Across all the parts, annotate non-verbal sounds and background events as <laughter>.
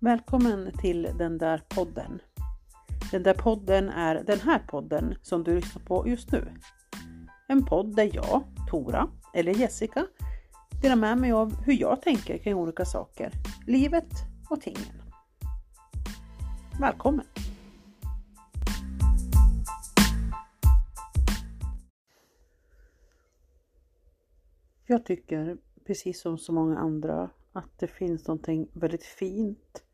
Välkommen till den där podden. Den där podden är den här podden som du lyssnar på just nu. En podd där jag, Tora eller Jessica delar med mig av hur jag tänker kring olika saker, livet och tingen. Välkommen! Jag tycker, precis som så många andra, att det finns någonting väldigt fint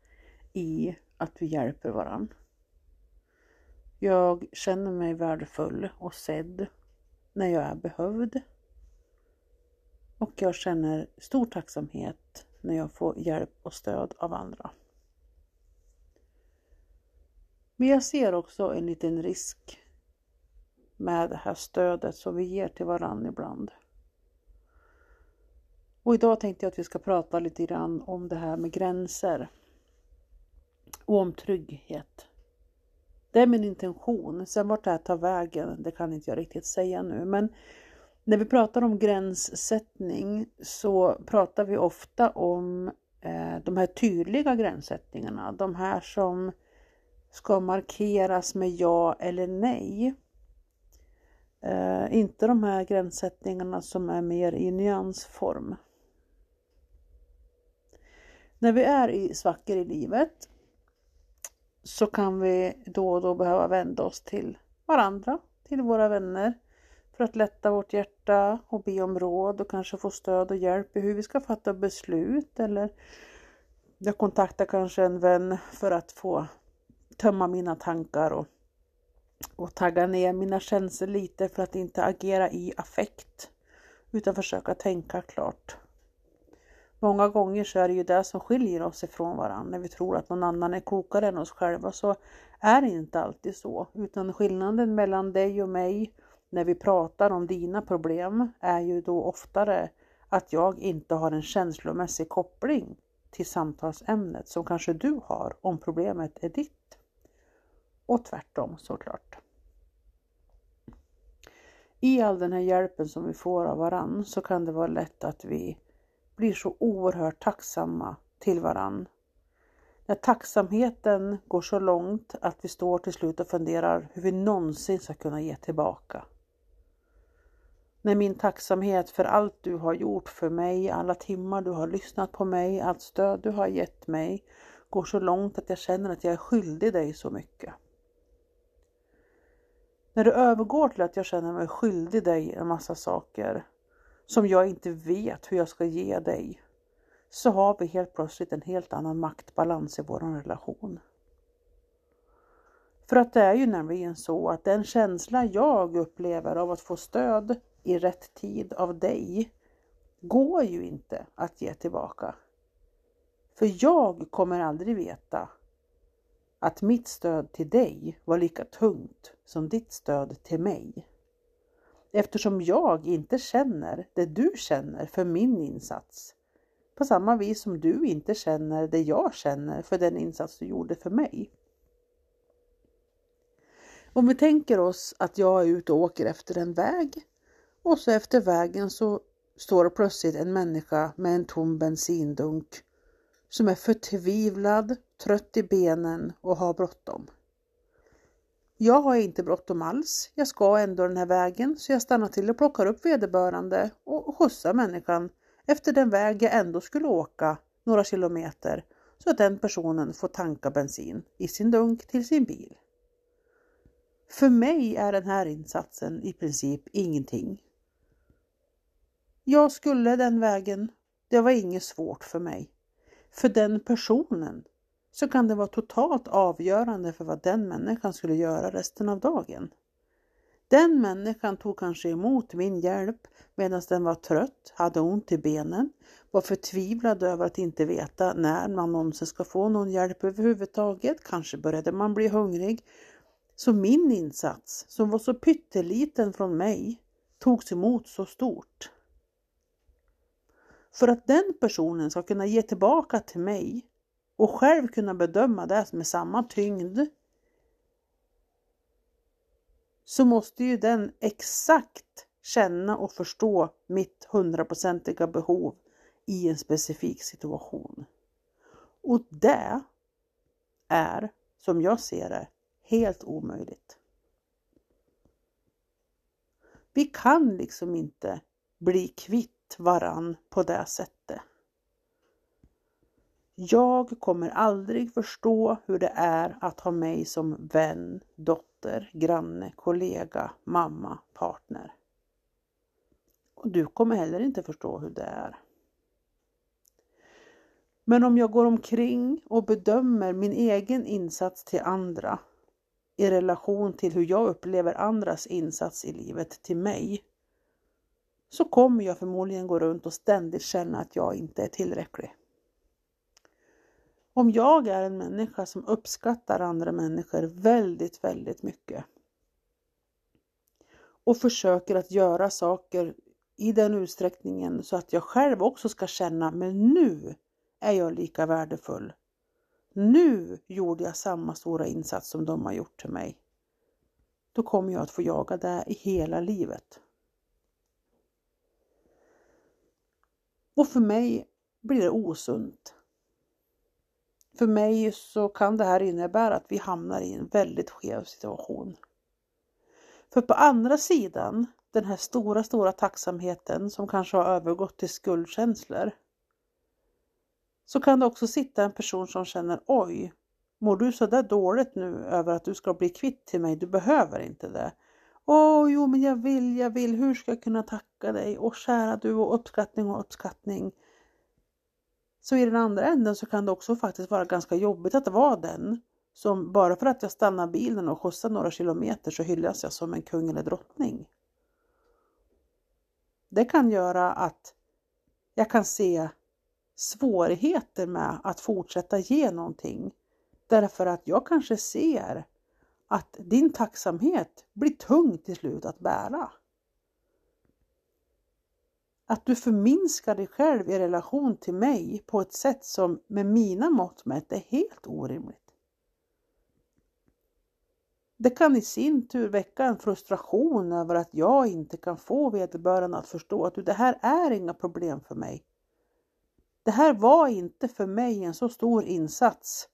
i att vi hjälper varandra. Jag känner mig värdefull och sedd när jag är behövd. Och jag känner stor tacksamhet när jag får hjälp och stöd av andra. Men jag ser också en liten risk med det här stödet som vi ger till varandra ibland. Och idag tänkte jag att vi ska prata lite grann om det här med gränser och om trygghet. Det är min intention. Sen vart det här tar vägen, det kan inte jag riktigt säga nu. Men när vi pratar om gränssättning så pratar vi ofta om eh, de här tydliga gränssättningarna. De här som ska markeras med ja eller nej. Eh, inte de här gränssättningarna som är mer i nyansform. När vi är i svackor i livet så kan vi då och då behöva vända oss till varandra, till våra vänner för att lätta vårt hjärta och be om råd och kanske få stöd och hjälp i hur vi ska fatta beslut eller jag kontaktar kanske en vän för att få tömma mina tankar och, och tagga ner mina känslor lite för att inte agera i affekt utan försöka tänka klart. Många gånger så är det ju det som skiljer oss ifrån varandra. När vi tror att någon annan är kokare än oss själva så är det inte alltid så. Utan skillnaden mellan dig och mig när vi pratar om dina problem är ju då oftare att jag inte har en känslomässig koppling till samtalsämnet som kanske du har om problemet är ditt. Och tvärtom såklart. I all den här hjälpen som vi får av varann så kan det vara lätt att vi blir så oerhört tacksamma till varann. När tacksamheten går så långt att vi står till slut och funderar hur vi någonsin ska kunna ge tillbaka. När min tacksamhet för allt du har gjort för mig, alla timmar du har lyssnat på mig, allt stöd du har gett mig går så långt att jag känner att jag är skyldig dig så mycket. När det övergår till att jag känner mig skyldig dig en massa saker som jag inte vet hur jag ska ge dig så har vi helt plötsligt en helt annan maktbalans i vår relation. För att det är ju nämligen så att den känsla jag upplever av att få stöd i rätt tid av dig går ju inte att ge tillbaka. För jag kommer aldrig veta att mitt stöd till dig var lika tungt som ditt stöd till mig eftersom jag inte känner det du känner för min insats. På samma vis som du inte känner det jag känner för den insats du gjorde för mig. Om vi tänker oss att jag är ute och åker efter en väg och så efter vägen så står plötsligt en människa med en tom bensindunk som är förtvivlad, trött i benen och har bråttom. Jag har inte bråttom alls. Jag ska ändå den här vägen så jag stannar till och plockar upp vederbörande och skjutsar människan efter den väg jag ändå skulle åka några kilometer så att den personen får tanka bensin i sin dunk till sin bil. För mig är den här insatsen i princip ingenting. Jag skulle den vägen. Det var inget svårt för mig. För den personen så kan det vara totalt avgörande för vad den människan skulle göra resten av dagen. Den människan tog kanske emot min hjälp medan den var trött, hade ont i benen, var förtvivlad över att inte veta när man någonsin ska få någon hjälp överhuvudtaget. Kanske började man bli hungrig. Så min insats, som var så pytteliten från mig, togs emot så stort. För att den personen ska kunna ge tillbaka till mig och själv kunna bedöma det med samma tyngd så måste ju den exakt känna och förstå mitt hundraprocentiga behov i en specifik situation. Och det är, som jag ser det, helt omöjligt. Vi kan liksom inte bli kvitt varann på det sättet. Jag kommer aldrig förstå hur det är att ha mig som vän, dotter, granne, kollega, mamma, partner. Och du kommer heller inte förstå hur det är. Men om jag går omkring och bedömer min egen insats till andra i relation till hur jag upplever andras insats i livet till mig så kommer jag förmodligen gå runt och ständigt känna att jag inte är tillräcklig. Om jag är en människa som uppskattar andra människor väldigt, väldigt mycket och försöker att göra saker i den utsträckningen så att jag själv också ska känna, men nu är jag lika värdefull. Nu gjorde jag samma stora insats som de har gjort till mig. Då kommer jag att få jaga det i hela livet. Och för mig blir det osunt. För mig så kan det här innebära att vi hamnar i en väldigt skev situation. För på andra sidan, den här stora, stora tacksamheten som kanske har övergått till skuldkänslor, så kan det också sitta en person som känner oj, mår du så där dåligt nu över att du ska bli kvitt till mig? Du behöver inte det. Åh, jo, men jag vill, jag vill. Hur ska jag kunna tacka dig? Och kära du och uppskattning och uppskattning. Så i den andra änden så kan det också faktiskt vara ganska jobbigt att vara den som bara för att jag stannar bilen och skjutsar några kilometer så hyllas jag som en kung eller drottning. Det kan göra att jag kan se svårigheter med att fortsätta ge någonting. Därför att jag kanske ser att din tacksamhet blir tung till slut att bära. Att du förminskar dig själv i relation till mig på ett sätt som med mina mått mätt är helt orimligt. Det kan i sin tur väcka en frustration över att jag inte kan få vederbörande att förstå att det här är inga problem för mig. Det här var inte för mig en så stor insats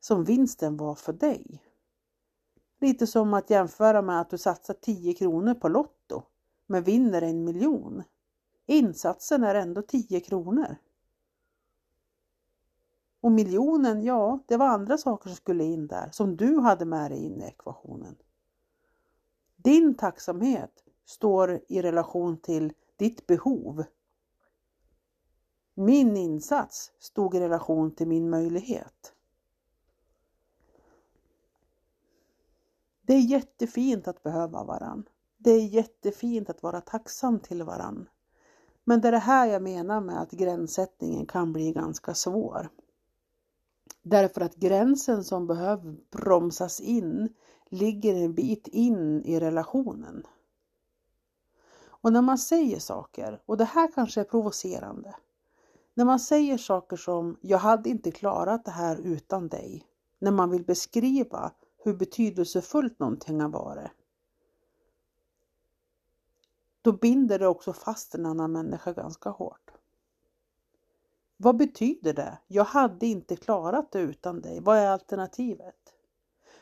som vinsten var för dig. Lite som att jämföra med att du satsar 10 kronor på Lotto men vinner en miljon. Insatsen är ändå 10 kronor. Och miljonen, ja, det var andra saker som skulle in där som du hade med dig in i ekvationen. Din tacksamhet står i relation till ditt behov min insats stod i relation till min möjlighet. Det är jättefint att behöva varann. Det är jättefint att vara tacksam till varann. Men det är det här jag menar med att gränssättningen kan bli ganska svår. Därför att gränsen som behöver bromsas in ligger en bit in i relationen. Och när man säger saker, och det här kanske är provocerande, när man säger saker som jag hade inte klarat det här utan dig. När man vill beskriva hur betydelsefullt någonting har varit. Då binder det också fast en annan människa ganska hårt. Vad betyder det? Jag hade inte klarat det utan dig. Vad är alternativet?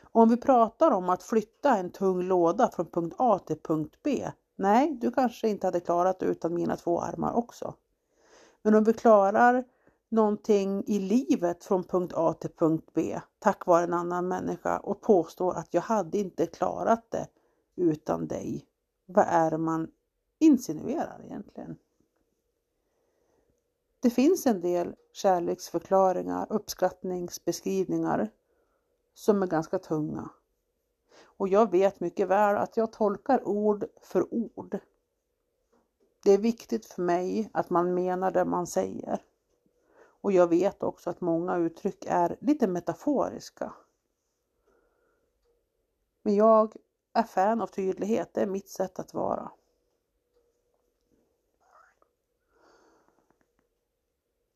Om vi pratar om att flytta en tung låda från punkt A till punkt B. Nej, du kanske inte hade klarat det utan mina två armar också. Men om vi klarar någonting i livet från punkt A till punkt B tack vare en annan människa och påstår att jag hade inte klarat det utan dig. Vad är det man insinuerar egentligen? Det finns en del kärleksförklaringar, uppskattningsbeskrivningar som är ganska tunga. Och jag vet mycket väl att jag tolkar ord för ord. Det är viktigt för mig att man menar det man säger. Och jag vet också att många uttryck är lite metaforiska. Men jag är fan av tydlighet, det är mitt sätt att vara.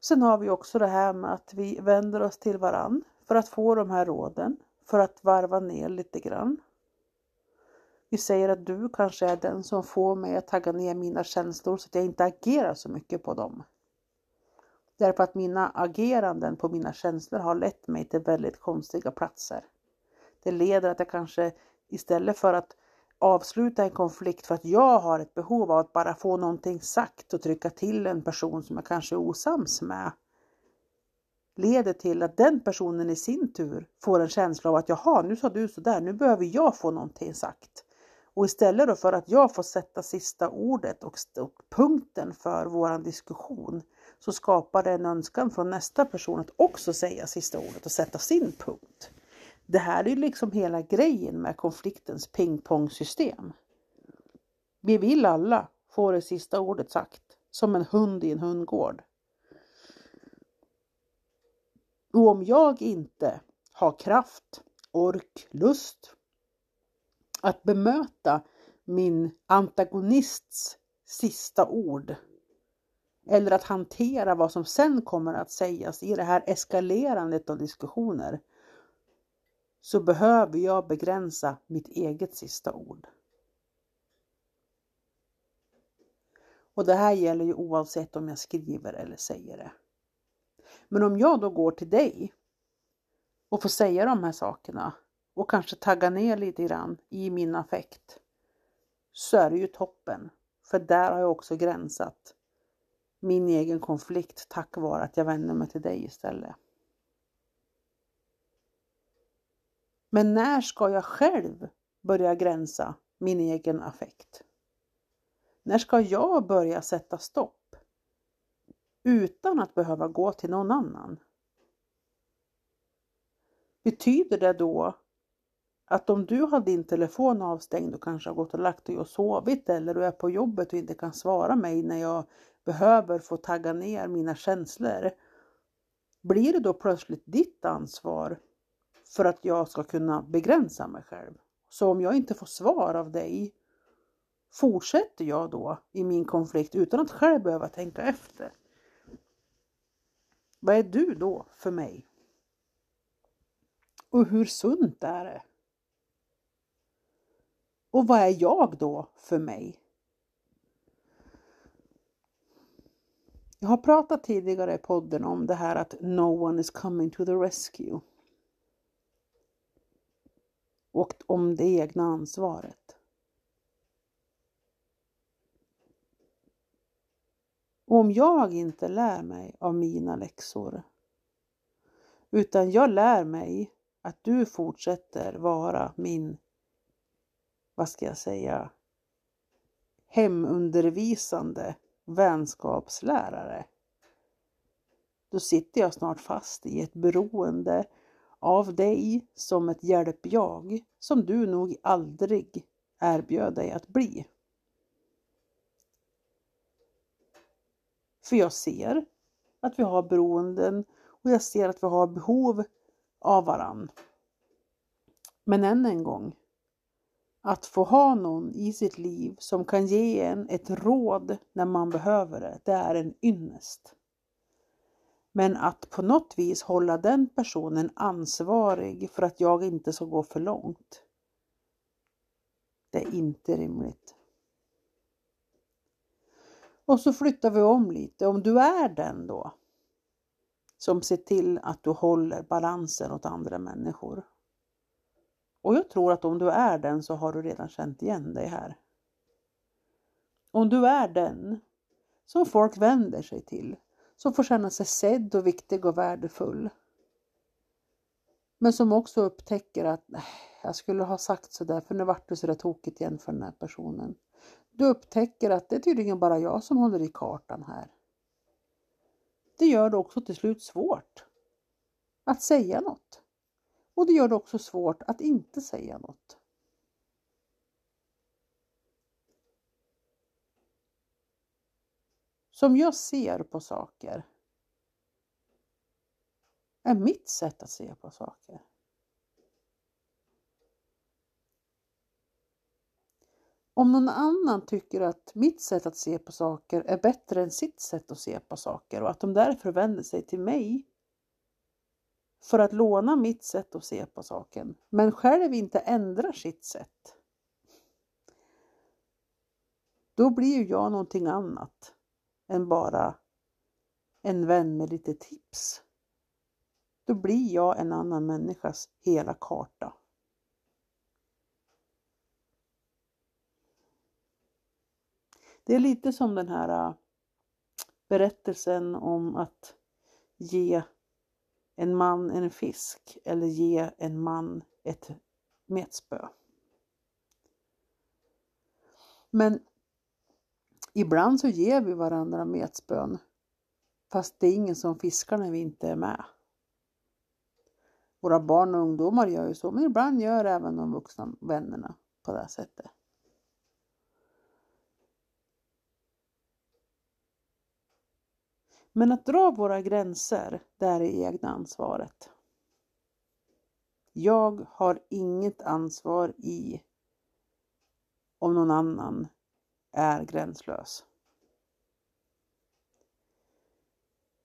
Sen har vi också det här med att vi vänder oss till varann för att få de här råden, för att varva ner lite grann. Vi säger att du kanske är den som får mig att tagga ner mina känslor så att jag inte agerar så mycket på dem. Därför att mina ageranden på mina känslor har lett mig till väldigt konstiga platser. Det leder att jag kanske istället för att avsluta en konflikt för att jag har ett behov av att bara få någonting sagt och trycka till en person som jag kanske är osams med leder till att den personen i sin tur får en känsla av att jaha, nu sa du sådär, nu behöver jag få någonting sagt. Och istället då för att jag får sätta sista ordet och, punkten för våran diskussion så skapar det en önskan från nästa person att också säga sista ordet och sätta sin punkt. Det här är liksom hela grejen med konfliktens pingpongsystem. Vi vill alla få det sista ordet sagt, som en hund i en hundgård. Och om jag inte har kraft, ork, lust att bemöta min antagonists sista ord eller att hantera vad som sen kommer att sägas i det här eskalerandet av diskussioner så behöver jag begränsa mitt eget sista ord. Och det här gäller ju oavsett om jag skriver eller säger det. Men om jag då går till dig och får säga de här sakerna och kanske tagga ner lite grann i min affekt så är det ju toppen. För där har jag också gränsat min egen konflikt tack vare att jag vänder mig till dig istället. Men när ska jag själv börja gränsa min egen affekt? När ska jag börja sätta stopp? Utan att behöva gå till någon annan. Betyder det då att om du har din telefon avstängd och kanske har gått och lagt dig och sovit eller du är på jobbet och inte kan svara mig när jag behöver få tagga ner mina känslor. Blir det då plötsligt ditt ansvar för att jag ska kunna begränsa mig själv? Så om jag inte får svar av dig, fortsätter jag då i min konflikt utan att själv behöva tänka efter? Vad är du då för mig? Och hur sunt är det? Och vad är jag då för mig? Jag har pratat tidigare i podden om det här att no one is coming to the rescue. Och om det egna ansvaret. Om jag inte lär mig av mina läxor utan jag lär mig att du fortsätter vara min, vad ska jag säga, hemundervisande vänskapslärare. Då sitter jag snart fast i ett beroende av dig som ett hjälp-jag som du nog aldrig erbjöd dig att bli. För jag ser att vi har beroenden och jag ser att vi har behov av varann. Men än en gång, att få ha någon i sitt liv som kan ge en ett råd när man behöver det, det är en ynnest. Men att på något vis hålla den personen ansvarig för att jag inte ska gå för långt. Det är inte rimligt. Och så flyttar vi om lite. Om du är den då som ser till att du håller balansen åt andra människor och jag tror att om du är den så har du redan känt igen dig här. Om du är den som folk vänder sig till, som får känna sig sedd och viktig och värdefull. Men som också upptäcker att jag skulle ha sagt sådär för nu vart det sådär tokigt igen för den här personen. Du upptäcker att det är tydligen bara jag som håller i kartan här. Det gör det också till slut svårt att säga något. Och det gör det också svårt att inte säga något. Som jag ser på saker är mitt sätt att se på saker. Om någon annan tycker att mitt sätt att se på saker är bättre än sitt sätt att se på saker och att de därför vänder sig till mig för att låna mitt sätt att se på saken, men själv inte ändrar sitt sätt. Då blir ju jag någonting annat än bara en vän med lite tips, då blir jag en annan människas hela karta. Det är lite som den här äh, berättelsen om att ge en man en fisk eller ge en man ett metspö. Men ibland så ger vi varandra metspön fast det är ingen som fiskar när vi inte är med. Våra barn och ungdomar gör ju så, men ibland gör även de vuxna vännerna på det sättet. Men att dra våra gränser, det är det egna ansvaret. Jag har inget ansvar i om någon annan är gränslös.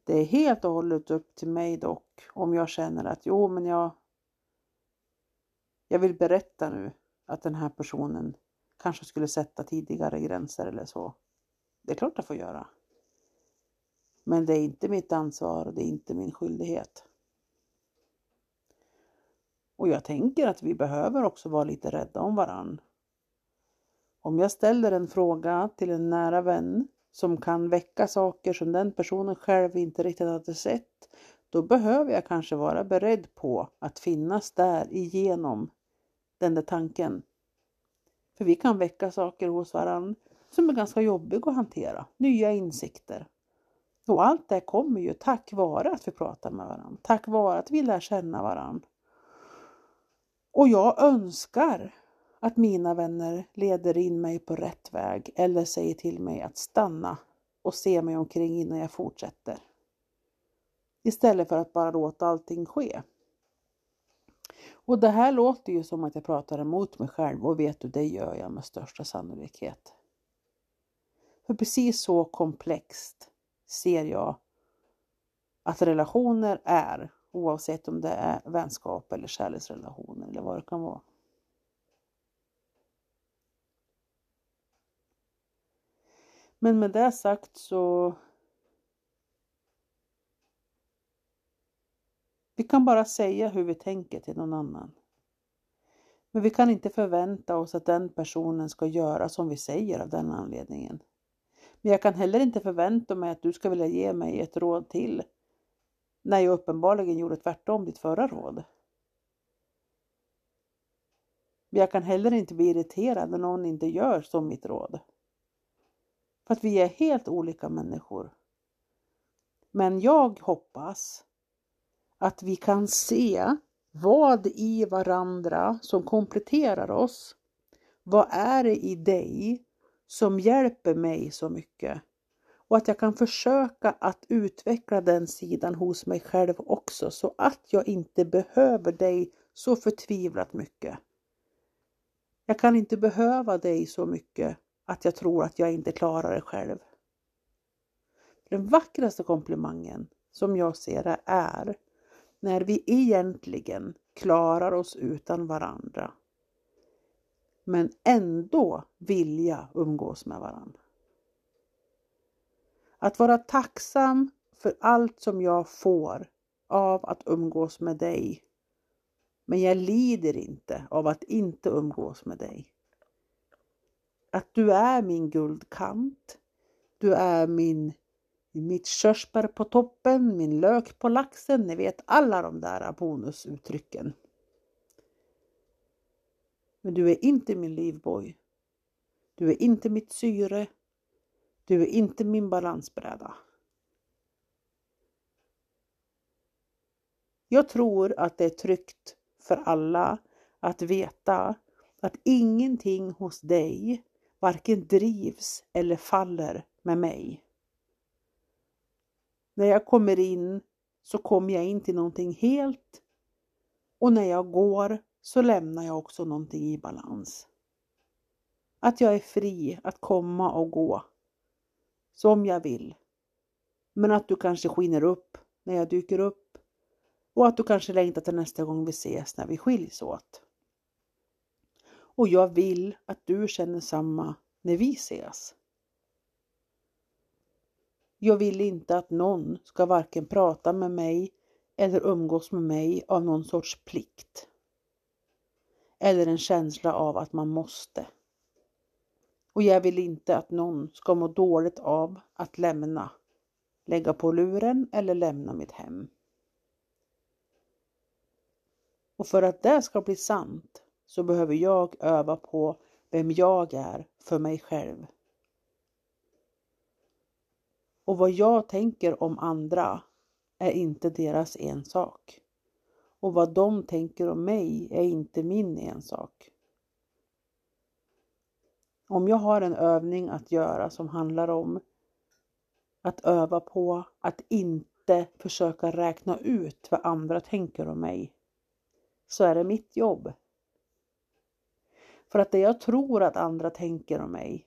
Det är helt och hållet upp till mig dock om jag känner att jo, men jag, jag vill berätta nu att den här personen kanske skulle sätta tidigare gränser eller så. Det är klart jag får göra. Men det är inte mitt ansvar och det är inte min skyldighet. Och jag tänker att vi behöver också vara lite rädda om varann. Om jag ställer en fråga till en nära vän som kan väcka saker som den personen själv inte riktigt hade sett, då behöver jag kanske vara beredd på att finnas där igenom den där tanken. För vi kan väcka saker hos varandra som är ganska jobbiga att hantera, nya insikter. Och allt det kommer ju tack vare att vi pratar med varandra, tack vare att vi lär känna varandra. Och jag önskar att mina vänner leder in mig på rätt väg eller säger till mig att stanna och se mig omkring innan jag fortsätter. Istället för att bara låta allting ske. Och det här låter ju som att jag pratar emot mig själv och vet du, det gör jag med största sannolikhet. För precis så komplext ser jag att relationer är oavsett om det är vänskap eller kärleksrelationer eller vad det kan vara. Men med det sagt så Vi kan bara säga hur vi tänker till någon annan. Men vi kan inte förvänta oss att den personen ska göra som vi säger av den anledningen. Men jag kan heller inte förvänta mig att du ska vilja ge mig ett råd till när jag uppenbarligen gjorde tvärtom ditt förra råd. Men jag kan heller inte bli irriterad när någon inte gör som mitt råd. För att vi är helt olika människor. Men jag hoppas att vi kan se vad i varandra som kompletterar oss. Vad är det i dig som hjälper mig så mycket? Och att jag kan försöka att utveckla den sidan hos mig själv också så att jag inte behöver dig så förtvivlat mycket. Jag kan inte behöva dig så mycket att jag tror att jag inte klarar det själv. Den vackraste komplimangen som jag ser det är när vi egentligen klarar oss utan varandra men ändå vilja umgås med varandra. Att vara tacksam för allt som jag får av att umgås med dig. Men jag lider inte av att inte umgås med dig att du är min guldkant. Du är min, mitt körsbär på toppen, min lök på laxen. Ni vet alla de där bonusuttrycken. Men du är inte min livboj. Du är inte mitt syre. Du är inte min balansbräda. Jag tror att det är tryggt för alla att veta att ingenting hos dig varken drivs eller faller med mig. När jag kommer in så kommer jag in till någonting helt och när jag går så lämnar jag också någonting i balans. Att jag är fri att komma och gå som jag vill. Men att du kanske skiner upp när jag dyker upp och att du kanske längtar till nästa gång vi ses när vi skiljs åt. Och jag vill att du känner samma när vi ses. Jag vill inte att någon ska varken prata med mig eller umgås med mig av någon sorts plikt. Eller en känsla av att man måste. Och jag vill inte att någon ska må dåligt av att lämna, lägga på luren eller lämna mitt hem. Och för att det ska bli sant så behöver jag öva på vem jag är för mig själv. Och vad jag tänker om andra är inte deras ensak. Och vad de tänker om mig är inte min ensak. Om jag har en övning att göra som handlar om att öva på att inte försöka räkna ut vad andra tänker om mig, så är det mitt jobb. För att det jag tror att andra tänker om mig,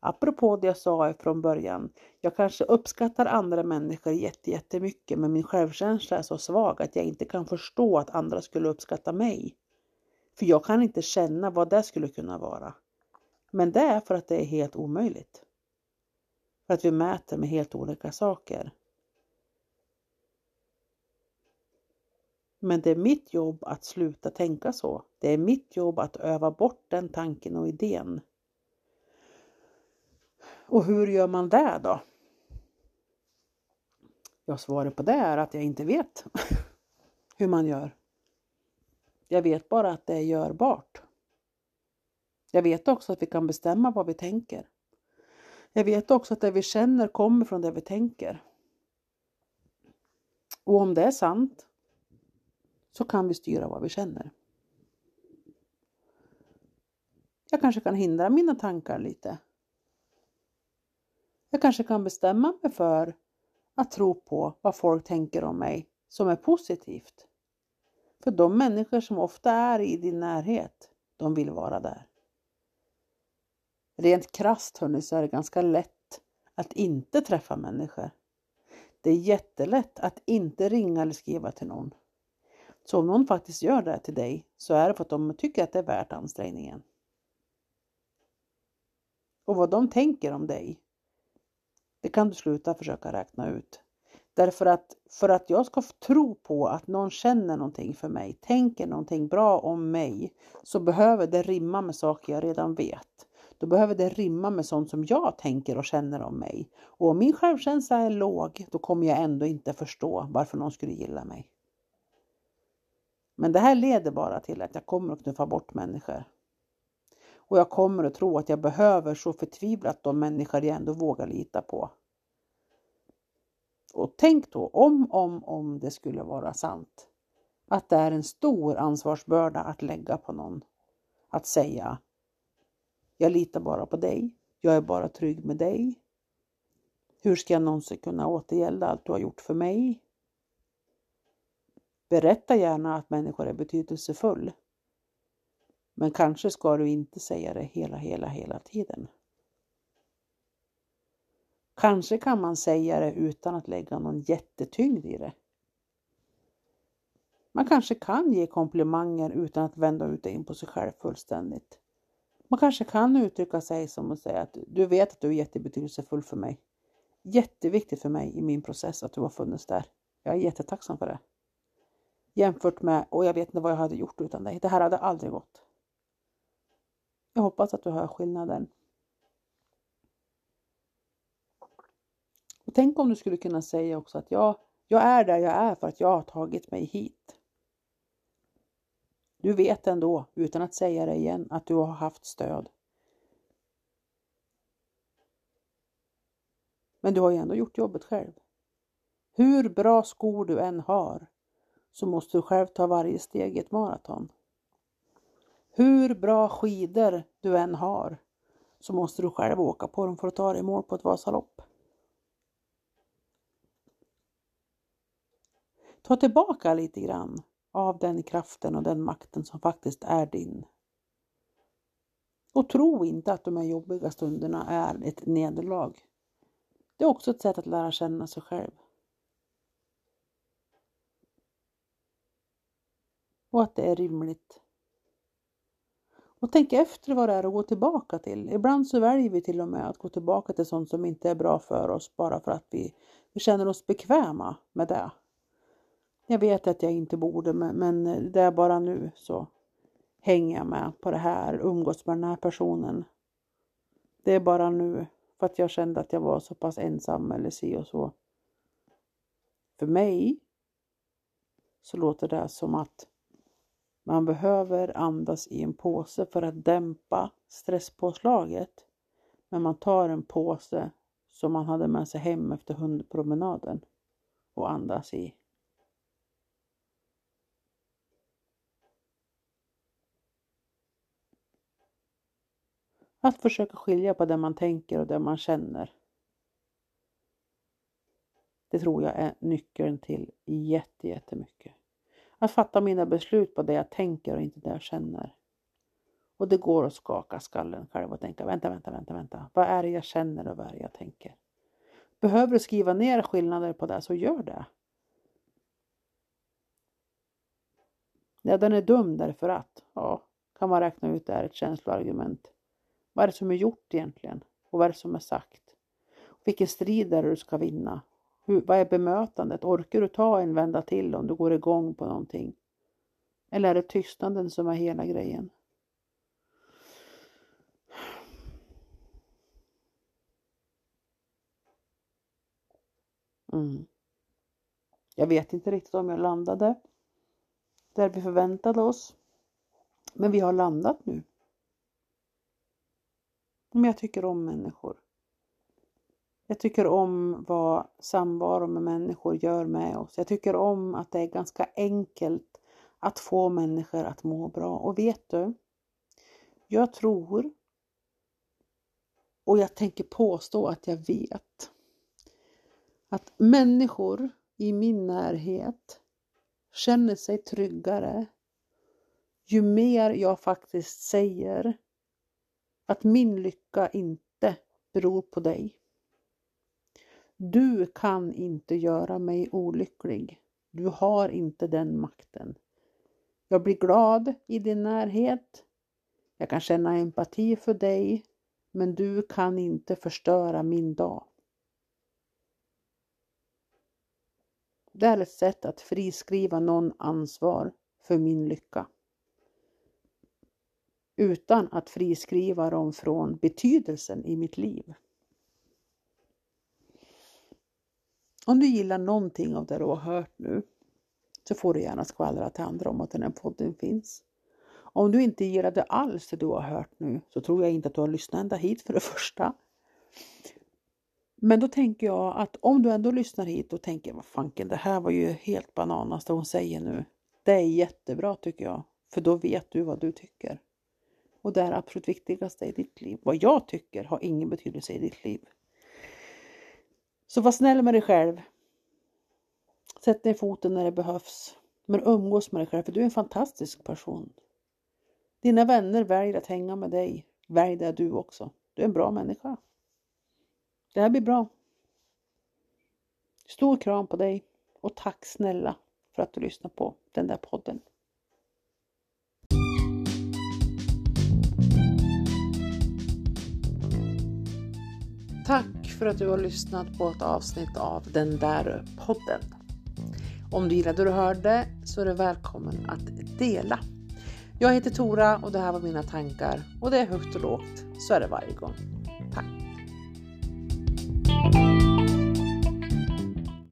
apropå det jag sa från början, jag kanske uppskattar andra människor jättemycket men min självkänsla är så svag att jag inte kan förstå att andra skulle uppskatta mig. För jag kan inte känna vad det skulle kunna vara. Men det är för att det är helt omöjligt. För att vi mäter med helt olika saker. Men det är mitt jobb att sluta tänka så. Det är mitt jobb att öva bort den tanken och idén. Och hur gör man det då? Ja, svaret på det är att jag inte vet <laughs> hur man gör. Jag vet bara att det är görbart. Jag vet också att vi kan bestämma vad vi tänker. Jag vet också att det vi känner kommer från det vi tänker. Och om det är sant så kan vi styra vad vi känner. Jag kanske kan hindra mina tankar lite. Jag kanske kan bestämma mig för att tro på vad folk tänker om mig som är positivt. För de människor som ofta är i din närhet, de vill vara där. Rent krasst hörni, så är det ganska lätt att inte träffa människor. Det är jättelätt att inte ringa eller skriva till någon. Så om någon faktiskt gör det till dig så är det för att de tycker att det är värt ansträngningen. Och vad de tänker om dig, det kan du sluta försöka räkna ut. Därför att för att jag ska tro på att någon känner någonting för mig, tänker någonting bra om mig, så behöver det rimma med saker jag redan vet. Då behöver det rimma med sånt som jag tänker och känner om mig. Och om min självkänsla är låg, då kommer jag ändå inte förstå varför någon skulle gilla mig. Men det här leder bara till att jag kommer att knuffa bort människor. Och jag kommer att tro att jag behöver så förtvivlat de människor jag ändå vågar lita på. Och tänk då om, om, om det skulle vara sant. Att det är en stor ansvarsbörda att lägga på någon. Att säga jag litar bara på dig. Jag är bara trygg med dig. Hur ska jag någonsin kunna återgälda allt du har gjort för mig? Berätta gärna att människor är betydelsefull. Men kanske ska du inte säga det hela, hela, hela tiden. Kanske kan man säga det utan att lägga någon jättetyngd i det. Man kanske kan ge komplimanger utan att vända ut det in på sig själv fullständigt. Man kanske kan uttrycka sig som att säga att du vet att du är jättebetydelsefull för mig. Jätteviktigt för mig i min process att du har funnits där. Jag är jättetacksam för det. Jämfört med, och jag vet inte vad jag hade gjort utan dig. Det här hade aldrig gått. Jag hoppas att du hör skillnaden. Och tänk om du skulle kunna säga också att jag, jag är där jag är för att jag har tagit mig hit. Du vet ändå, utan att säga det igen, att du har haft stöd. Men du har ju ändå gjort jobbet själv. Hur bra skor du än har så måste du själv ta varje steg i ett maraton. Hur bra skidor du än har så måste du själv åka på dem för att ta dig i mål på ett Vasalopp. Ta tillbaka lite grann av den kraften och den makten som faktiskt är din. Och tro inte att de här jobbiga stunderna är ett nederlag. Det är också ett sätt att lära känna sig själv. Och att det är rimligt. Och tänk efter vad det är att gå tillbaka till. Ibland så väljer vi till och med att gå tillbaka till sånt som inte är bra för oss bara för att vi, vi känner oss bekväma med det. Jag vet att jag inte borde men, men det är bara nu så hänger jag med på det här, umgås med den här personen. Det är bara nu för att jag kände att jag var så pass ensam eller si och så. För mig så låter det som att man behöver andas i en påse för att dämpa stresspåslaget. Men man tar en påse som man hade med sig hem efter hundpromenaden och andas i. Att försöka skilja på det man tänker och det man känner. Det tror jag är nyckeln till jättemycket. Att fatta mina beslut på det jag tänker och inte det jag känner. Och det går att skaka skallen själv och tänka vänta, vänta, vänta, vänta. Vad är det jag känner och vad är det jag tänker? Behöver du skriva ner skillnader på det så gör det. Ja, den är dum därför att, ja, kan man räkna ut det är ett känsloargument. Vad är det som är gjort egentligen? Och vad är det som är sagt? Vilken strid är det du ska vinna? Hur, vad är bemötandet? Orkar du ta en vända till om du går igång på någonting? Eller är det tystnaden som är hela grejen? Mm. Jag vet inte riktigt om jag landade där vi förväntade oss. Men vi har landat nu. Men jag tycker om människor. Jag tycker om vad samvaro med människor gör med oss. Jag tycker om att det är ganska enkelt att få människor att må bra. Och vet du? Jag tror och jag tänker påstå att jag vet att människor i min närhet känner sig tryggare ju mer jag faktiskt säger att min lycka inte beror på dig. Du kan inte göra mig olycklig. Du har inte den makten. Jag blir glad i din närhet. Jag kan känna empati för dig, men du kan inte förstöra min dag. Det är ett sätt att friskriva någon ansvar för min lycka. Utan att friskriva dem från betydelsen i mitt liv. Om du gillar någonting av det du har hört nu så får du gärna skvallra till andra om att den här podden finns. Om du inte gillade alls det du har hört nu så tror jag inte att du har lyssnat ända hit för det första. Men då tänker jag att om du ändå lyssnar hit och tänker vad fanken det här var ju helt bananas det hon säger nu. Det är jättebra tycker jag, för då vet du vad du tycker. Och det är absolut viktigaste i ditt liv. Vad jag tycker har ingen betydelse i ditt liv. Så var snäll med dig själv. Sätt ner foten när det behövs. Men umgås med dig själv för du är en fantastisk person. Dina vänner väljer att hänga med dig. Välj det du också. Du är en bra människa. Det här blir bra. Stor kram på dig och tack snälla för att du lyssnar på den där podden. Tack för att du har lyssnat på ett avsnitt av den där podden. Om du gillade det du hörde så är du välkommen att dela. Jag heter Tora och det här var mina tankar och det är högt och lågt, så är det varje gång. Tack!